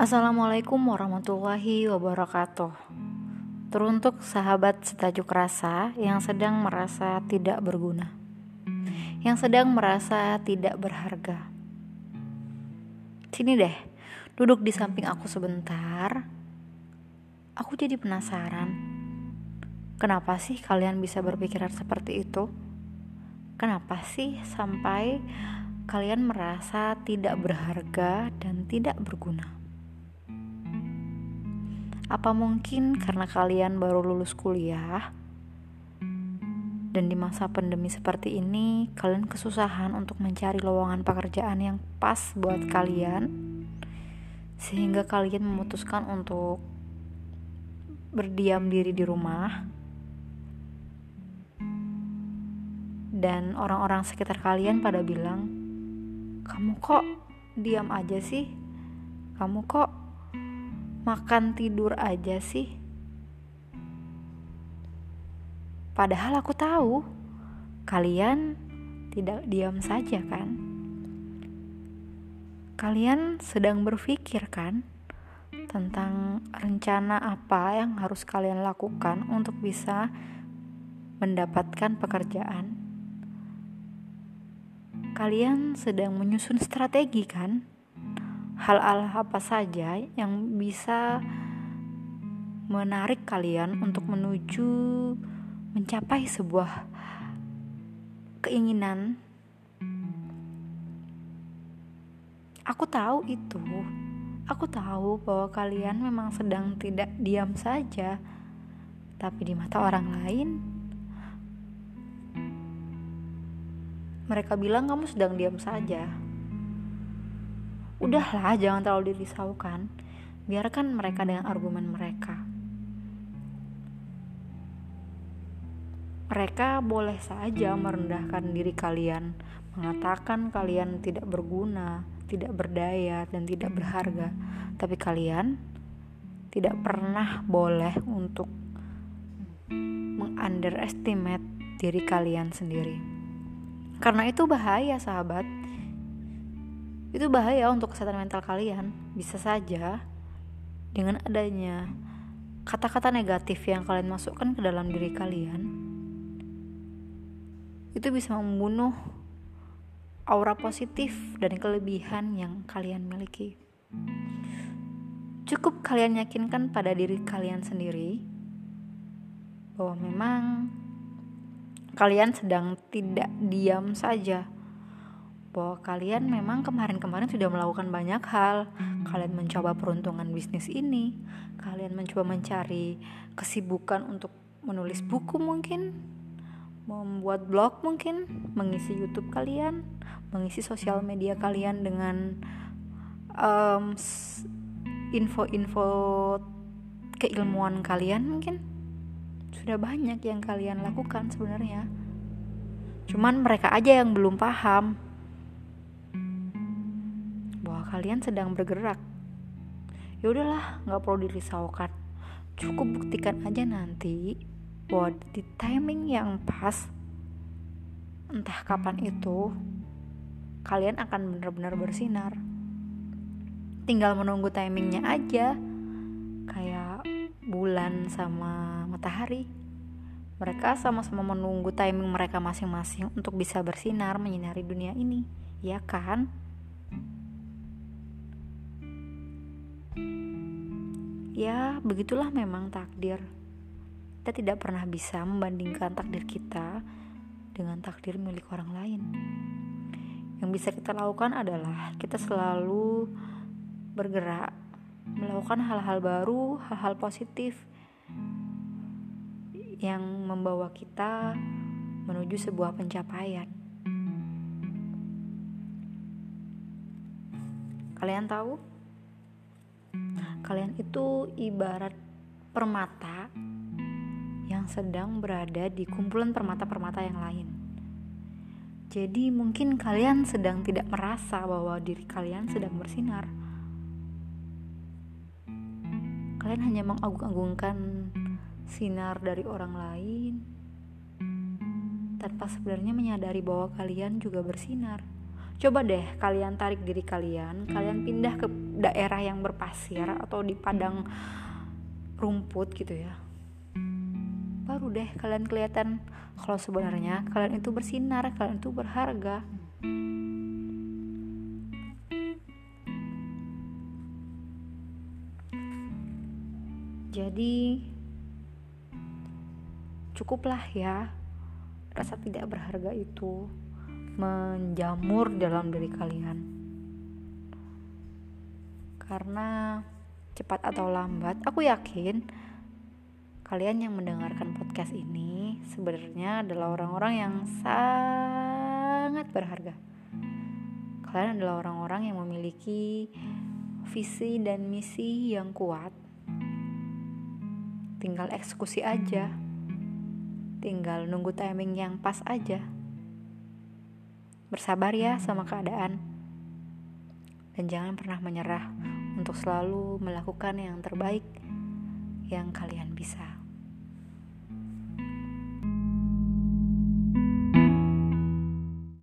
Assalamualaikum warahmatullahi wabarakatuh. Teruntuk sahabat setajuk rasa yang sedang merasa tidak berguna, yang sedang merasa tidak berharga. Sini deh, duduk di samping aku sebentar. Aku jadi penasaran. Kenapa sih kalian bisa berpikiran seperti itu? Kenapa sih sampai kalian merasa tidak berharga dan tidak berguna? Apa mungkin karena kalian baru lulus kuliah? Dan di masa pandemi seperti ini kalian kesusahan untuk mencari lowongan pekerjaan yang pas buat kalian? Sehingga kalian memutuskan untuk berdiam diri di rumah? Dan orang-orang sekitar kalian pada bilang kamu kok diam aja sih? Kamu kok makan tidur aja sih? Padahal aku tahu kalian tidak diam saja kan? Kalian sedang berpikir kan tentang rencana apa yang harus kalian lakukan untuk bisa mendapatkan pekerjaan. Kalian sedang menyusun strategi kan? Hal-hal apa saja yang bisa menarik kalian untuk menuju mencapai sebuah keinginan. Aku tahu itu. Aku tahu bahwa kalian memang sedang tidak diam saja, tapi di mata orang lain mereka bilang kamu sedang diam saja. Udahlah, jangan terlalu dirisaukan. Biarkan mereka dengan argumen mereka. Mereka boleh saja merendahkan diri kalian, mengatakan kalian tidak berguna, tidak berdaya, dan tidak berharga. Tapi kalian tidak pernah boleh untuk mengunderestimate diri kalian sendiri. Karena itu bahaya, sahabat itu bahaya untuk kesehatan mental kalian. Bisa saja dengan adanya kata-kata negatif yang kalian masukkan ke dalam diri kalian, itu bisa membunuh aura positif dan kelebihan yang kalian miliki. Cukup kalian yakinkan pada diri kalian sendiri bahwa memang kalian sedang tidak diam saja bahwa kalian memang kemarin-kemarin sudah melakukan banyak hal. Kalian mencoba peruntungan bisnis ini, kalian mencoba mencari kesibukan untuk menulis buku mungkin, membuat blog mungkin, mengisi YouTube kalian, mengisi sosial media kalian dengan um, info-info keilmuan kalian mungkin. Sudah banyak yang kalian lakukan sebenarnya. Cuman mereka aja yang belum paham kalian sedang bergerak. Ya udahlah, nggak perlu dirisaukan. Cukup buktikan aja nanti bahwa di timing yang pas, entah kapan itu, kalian akan benar-benar bersinar. Tinggal menunggu timingnya aja, kayak bulan sama matahari. Mereka sama-sama menunggu timing mereka masing-masing untuk bisa bersinar menyinari dunia ini, ya kan? Ya, begitulah memang takdir. Kita tidak pernah bisa membandingkan takdir kita dengan takdir milik orang lain. Yang bisa kita lakukan adalah kita selalu bergerak, melakukan hal-hal baru, hal-hal positif yang membawa kita menuju sebuah pencapaian. Kalian tahu? Kalian itu ibarat permata yang sedang berada di kumpulan permata-permata yang lain. Jadi mungkin kalian sedang tidak merasa bahwa diri kalian sedang bersinar. Kalian hanya mengagung-agungkan sinar dari orang lain tanpa sebenarnya menyadari bahwa kalian juga bersinar. Coba deh kalian tarik diri kalian, kalian pindah ke daerah yang berpasir atau di padang rumput gitu ya. Baru deh kalian kelihatan kalau sebenarnya kalian itu bersinar, kalian itu berharga. Jadi cukuplah ya rasa tidak berharga itu menjamur dalam diri kalian. Karena cepat atau lambat, aku yakin kalian yang mendengarkan podcast ini sebenarnya adalah orang-orang yang sangat berharga. Kalian adalah orang-orang yang memiliki visi dan misi yang kuat. Tinggal eksekusi aja. Tinggal nunggu timing yang pas aja. Bersabar ya sama keadaan. Dan jangan pernah menyerah untuk selalu melakukan yang terbaik yang kalian bisa.